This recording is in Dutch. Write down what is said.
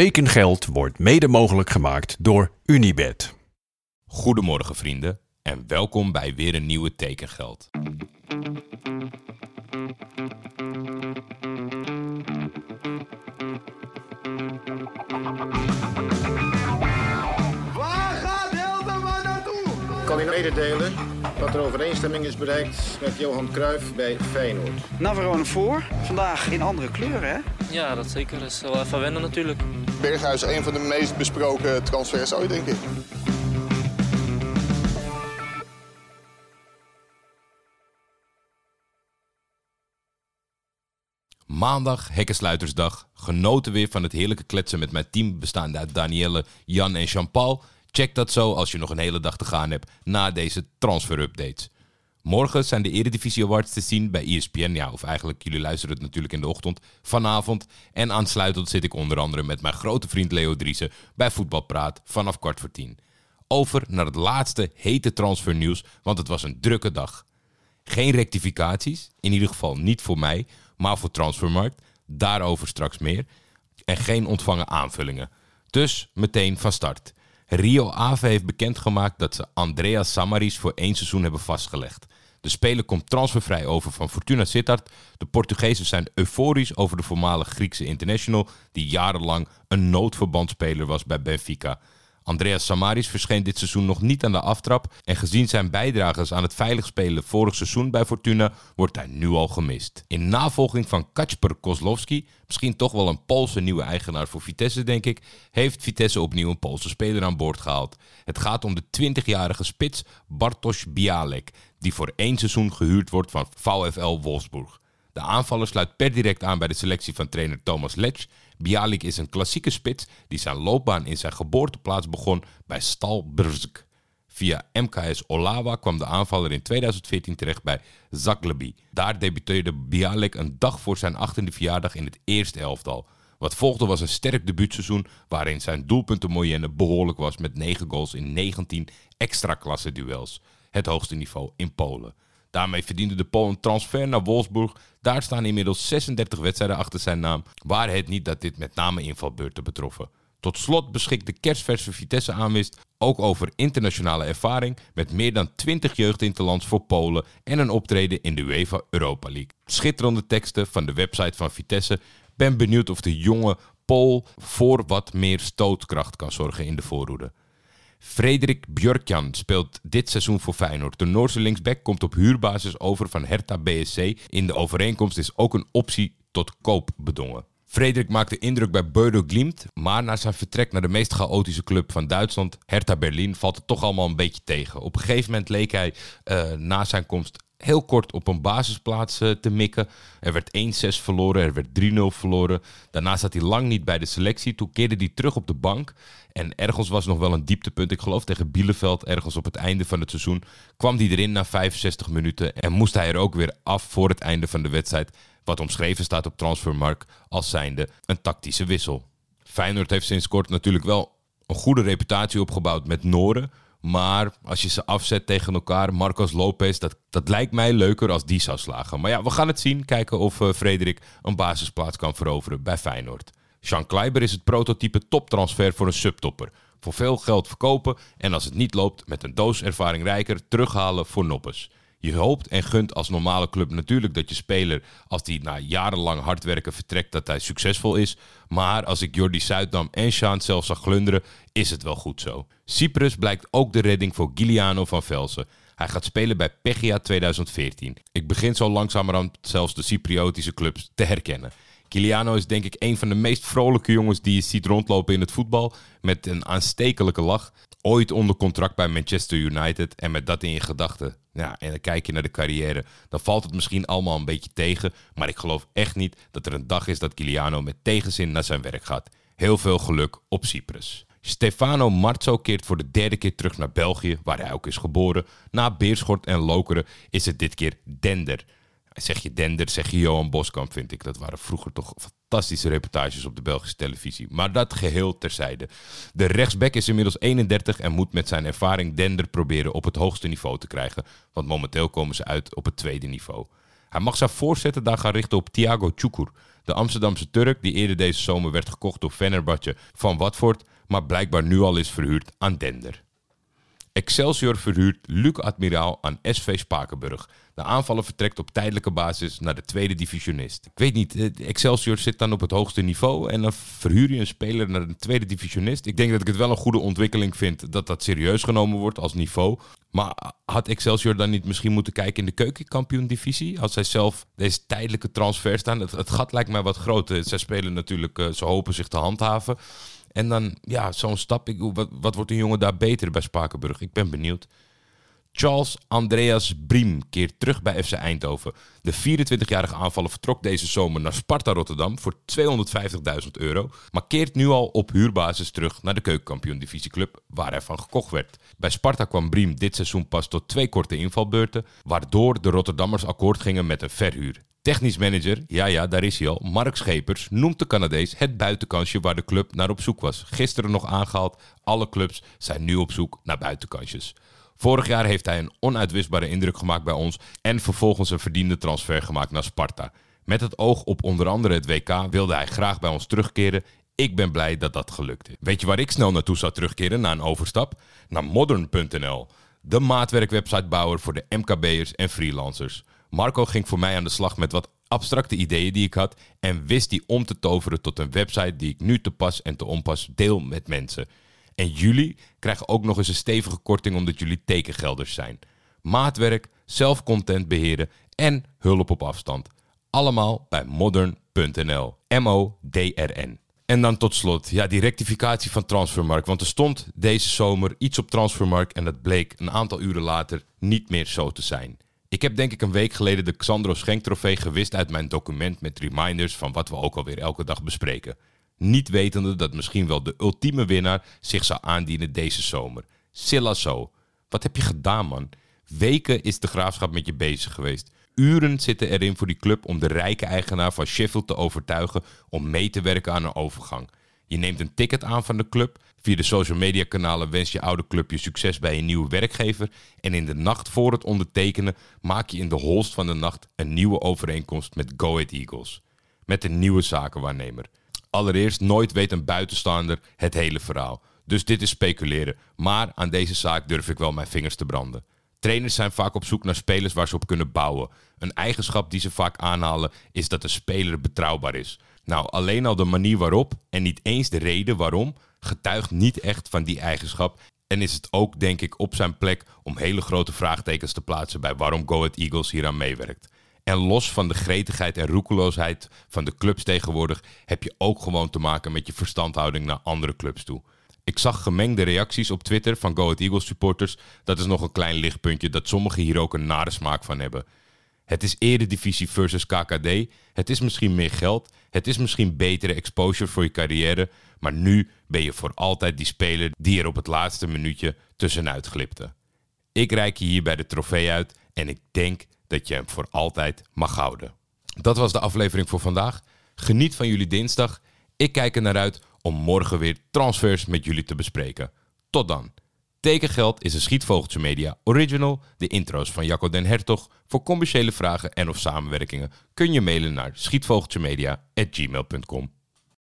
Tekengeld wordt mede mogelijk gemaakt door Unibed. Goedemorgen vrienden en welkom bij weer een nieuwe Tekengeld. Waar gaat Hilterman naartoe? kan u mededelen dat er overeenstemming is bereikt met Johan Cruijff bij Feyenoord. Navarone voor. Vandaag in andere kleuren, hè? Ja, dat zeker. Dat is wel even wennen natuurlijk. Berghuis een van de meest besproken transfers ooit, denk ik. Maandag, hekkensluitersdag. Genoten weer van het heerlijke kletsen met mijn team bestaande uit Danielle, Jan en Jean-Paul. Check dat zo als je nog een hele dag te gaan hebt na deze transfer-updates. Morgen zijn de Eredivisie Awards te zien bij ESPN. Ja, of eigenlijk, jullie luisteren het natuurlijk in de ochtend. Vanavond. En aansluitend zit ik onder andere met mijn grote vriend Leo Driessen bij Voetbalpraat vanaf kwart voor tien. Over naar het laatste hete transfernieuws, want het was een drukke dag. Geen rectificaties, in ieder geval niet voor mij, maar voor Transfermarkt. Daarover straks meer. En geen ontvangen aanvullingen. Dus meteen van start. Rio Ave heeft bekendgemaakt dat ze Andreas Samaris voor één seizoen hebben vastgelegd. De speler komt transfervrij over van Fortuna Sittard. De Portugezen zijn euforisch over de voormalige Griekse international... die jarenlang een noodverbandspeler was bij Benfica... Andreas Samaris verscheen dit seizoen nog niet aan de aftrap en gezien zijn bijdrages aan het veilig spelen vorig seizoen bij Fortuna wordt hij nu al gemist. In navolging van Kacper Kozlowski, misschien toch wel een Poolse nieuwe eigenaar voor Vitesse denk ik, heeft Vitesse opnieuw een Poolse speler aan boord gehaald. Het gaat om de 20-jarige spits Bartosz Bialek, die voor één seizoen gehuurd wordt van VfL Wolfsburg. De aanvaller sluit per direct aan bij de selectie van trainer Thomas Letch. Bialik is een klassieke spits die zijn loopbaan in zijn geboorteplaats begon bij Stalbrsk. Via MKS Olawa kwam de aanvaller in 2014 terecht bij Zaglebi. Daar debuteerde Bialik een dag voor zijn 18e verjaardag in het eerste elftal. Wat volgde was een sterk debuutseizoen waarin zijn doelpuntenmoyenne behoorlijk was met 9 goals in 19 extra klasse duels. Het hoogste niveau in Polen. Daarmee verdiende de Pool een transfer naar Wolfsburg. Daar staan inmiddels 36 wedstrijden achter zijn naam. Waar het niet dat dit met name invalbeurten betroffen. Tot slot beschikt de kerstverse Vitesse aanwist ook over internationale ervaring met meer dan 20 jeugdinterlands voor Polen en een optreden in de UEFA Europa League. Schitterende teksten van de website van Vitesse. Ben benieuwd of de jonge Pool voor wat meer stootkracht kan zorgen in de voorhoede. Frederik Björkjan speelt dit seizoen voor Feyenoord. De Noorse linksback komt op huurbasis over van Hertha BSC. In de overeenkomst is ook een optie tot koop bedongen. Frederik maakte indruk bij Bodo Glimt, maar na zijn vertrek naar de meest chaotische club van Duitsland, Hertha Berlin, valt het toch allemaal een beetje tegen. Op een gegeven moment leek hij uh, na zijn komst heel kort op een basisplaats uh, te mikken. Er werd 1-6 verloren, er werd 3-0 verloren. Daarna zat hij lang niet bij de selectie. Toen keerde hij terug op de bank. En ergens was nog wel een dieptepunt. Ik geloof tegen Bielefeld, ergens op het einde van het seizoen, kwam hij erin na 65 minuten. En moest hij er ook weer af voor het einde van de wedstrijd. Wat omschreven staat op Transfermarkt als zijnde een tactische wissel. Feyenoord heeft sinds kort natuurlijk wel een goede reputatie opgebouwd met Noren. Maar als je ze afzet tegen elkaar, Marcos Lopez, dat, dat lijkt mij leuker als die zou slagen. Maar ja, we gaan het zien. Kijken of uh, Frederik een basisplaats kan veroveren bij Feyenoord. Jean Kleiber is het prototype toptransfer voor een subtopper. Voor veel geld verkopen en als het niet loopt, met een doos ervaring rijker terughalen voor noppes. Je hoopt en gunt als normale club natuurlijk dat je speler, als die na jarenlang hard werken vertrekt, dat hij succesvol is. Maar als ik Jordi Zuidam en Sjaan zelf zag glunderen, is het wel goed zo. Cyprus blijkt ook de redding voor Giuliano van Velsen. Hij gaat spelen bij Pegia 2014. Ik begin zo langzamerhand zelfs de Cypriotische clubs te herkennen. Kiliano is denk ik een van de meest vrolijke jongens die je ziet rondlopen in het voetbal. Met een aanstekelijke lach. Ooit onder contract bij Manchester United. En met dat in je gedachten. Ja, en dan kijk je naar de carrière. Dan valt het misschien allemaal een beetje tegen. Maar ik geloof echt niet dat er een dag is dat Kiliano met tegenzin naar zijn werk gaat. Heel veel geluk op Cyprus. Stefano Marzo keert voor de derde keer terug naar België, waar hij ook is geboren. Na Beerschot en Lokeren is het dit keer Dender. Zeg je Dender, zeg je Johan Boskamp, vind ik. Dat waren vroeger toch fantastische reportages op de Belgische televisie. Maar dat geheel terzijde. De rechtsback is inmiddels 31 en moet met zijn ervaring Dender proberen op het hoogste niveau te krijgen. Want momenteel komen ze uit op het tweede niveau. Hij mag zijn voorzetten daar gaan richten op Thiago Chukur. De Amsterdamse Turk, die eerder deze zomer werd gekocht door Fenerbahce van Watford, maar blijkbaar nu al is verhuurd aan Dender. Excelsior verhuurt Luc Admiraal aan SV Spakenburg. De aanvaller vertrekt op tijdelijke basis naar de tweede divisionist. Ik weet niet, eh, Excelsior zit dan op het hoogste niveau en dan verhuur je een speler naar een tweede divisionist. Ik denk dat ik het wel een goede ontwikkeling vind dat dat serieus genomen wordt als niveau. Maar had Excelsior dan niet misschien moeten kijken in de keukenkampioen-divisie? Als zij zelf deze tijdelijke transfer staan. Het, het gat lijkt mij wat groot. Zij spelen natuurlijk, eh, ze hopen zich te handhaven. En dan, ja, zo'n stap. Ik, wat, wat wordt een jongen daar beter bij Spakenburg? Ik ben benieuwd. Charles Andreas Briem keert terug bij FC Eindhoven. De 24-jarige aanvaller vertrok deze zomer naar Sparta Rotterdam voor 250.000 euro. Maar keert nu al op huurbasis terug naar de keukenkampioen-divisieclub waar hij van gekocht werd. Bij Sparta kwam Briem dit seizoen pas tot twee korte invalbeurten, waardoor de Rotterdammers akkoord gingen met een verhuur. Technisch manager, ja ja, daar is hij al, Mark Schepers, noemt de Canadees het buitenkansje waar de club naar op zoek was. Gisteren nog aangehaald, alle clubs zijn nu op zoek naar buitenkansjes. Vorig jaar heeft hij een onuitwisbare indruk gemaakt bij ons en vervolgens een verdiende transfer gemaakt naar Sparta. Met het oog op onder andere het WK wilde hij graag bij ons terugkeren. Ik ben blij dat dat gelukt is. Weet je waar ik snel naartoe zou terugkeren na een overstap? Naar modern.nl, de maatwerkwebsitebouwer voor de MKB'ers en freelancers. Marco ging voor mij aan de slag met wat abstracte ideeën die ik had en wist die om te toveren tot een website die ik nu te pas en te onpas deel met mensen. En jullie krijgen ook nog eens een stevige korting omdat jullie tekengelders zijn. Maatwerk, zelfcontent beheren en hulp op afstand. Allemaal bij modern.nl. M-O-D-R-N. En dan tot slot, ja, die rectificatie van Transfermarkt. Want er stond deze zomer iets op Transfermarkt en dat bleek een aantal uren later niet meer zo te zijn. Ik heb denk ik een week geleden de Xandro Schenk trofee gewist uit mijn document met reminders van wat we ook alweer elke dag bespreken. Niet wetende dat misschien wel de ultieme winnaar zich zou aandienen deze zomer. Silla zo. Wat heb je gedaan, man? Weken is de graafschap met je bezig geweest. Uren zitten erin voor die club om de rijke eigenaar van Sheffield te overtuigen om mee te werken aan een overgang. Je neemt een ticket aan van de club. Via de social media kanalen wens je oude club je succes bij een nieuwe werkgever. En in de nacht voor het ondertekenen maak je in de holst van de nacht een nieuwe overeenkomst met Go Ahead Eagles. Met een nieuwe zakenwaarnemer. Allereerst, nooit weet een buitenstaander het hele verhaal. Dus dit is speculeren. Maar aan deze zaak durf ik wel mijn vingers te branden. Trainers zijn vaak op zoek naar spelers waar ze op kunnen bouwen. Een eigenschap die ze vaak aanhalen is dat de speler betrouwbaar is. Nou, alleen al de manier waarop en niet eens de reden waarom getuigt niet echt van die eigenschap. En is het ook, denk ik, op zijn plek om hele grote vraagtekens te plaatsen bij waarom Go Ahead Eagles hieraan meewerkt. En los van de gretigheid en roekeloosheid van de clubs tegenwoordig heb je ook gewoon te maken met je verstandhouding naar andere clubs toe. Ik zag gemengde reacties op Twitter van Go Ahead Eagles supporters. Dat is nog een klein lichtpuntje dat sommigen hier ook een nare smaak van hebben. Het is eredivisie versus KKD. Het is misschien meer geld. Het is misschien betere exposure voor je carrière. Maar nu ben je voor altijd die speler die er op het laatste minuutje tussenuit glipte. Ik reik je hierbij de trofee uit en ik denk dat je hem voor altijd mag houden. Dat was de aflevering voor vandaag. Geniet van jullie dinsdag. Ik kijk er naar uit om morgen weer transfers met jullie te bespreken. Tot dan. Tekengeld is een Schietvogeltje Media original. De intro's van Jacco den Hertog. Voor commerciële vragen en of samenwerkingen kun je mailen naar schietvogeltjemedia.gmail.com.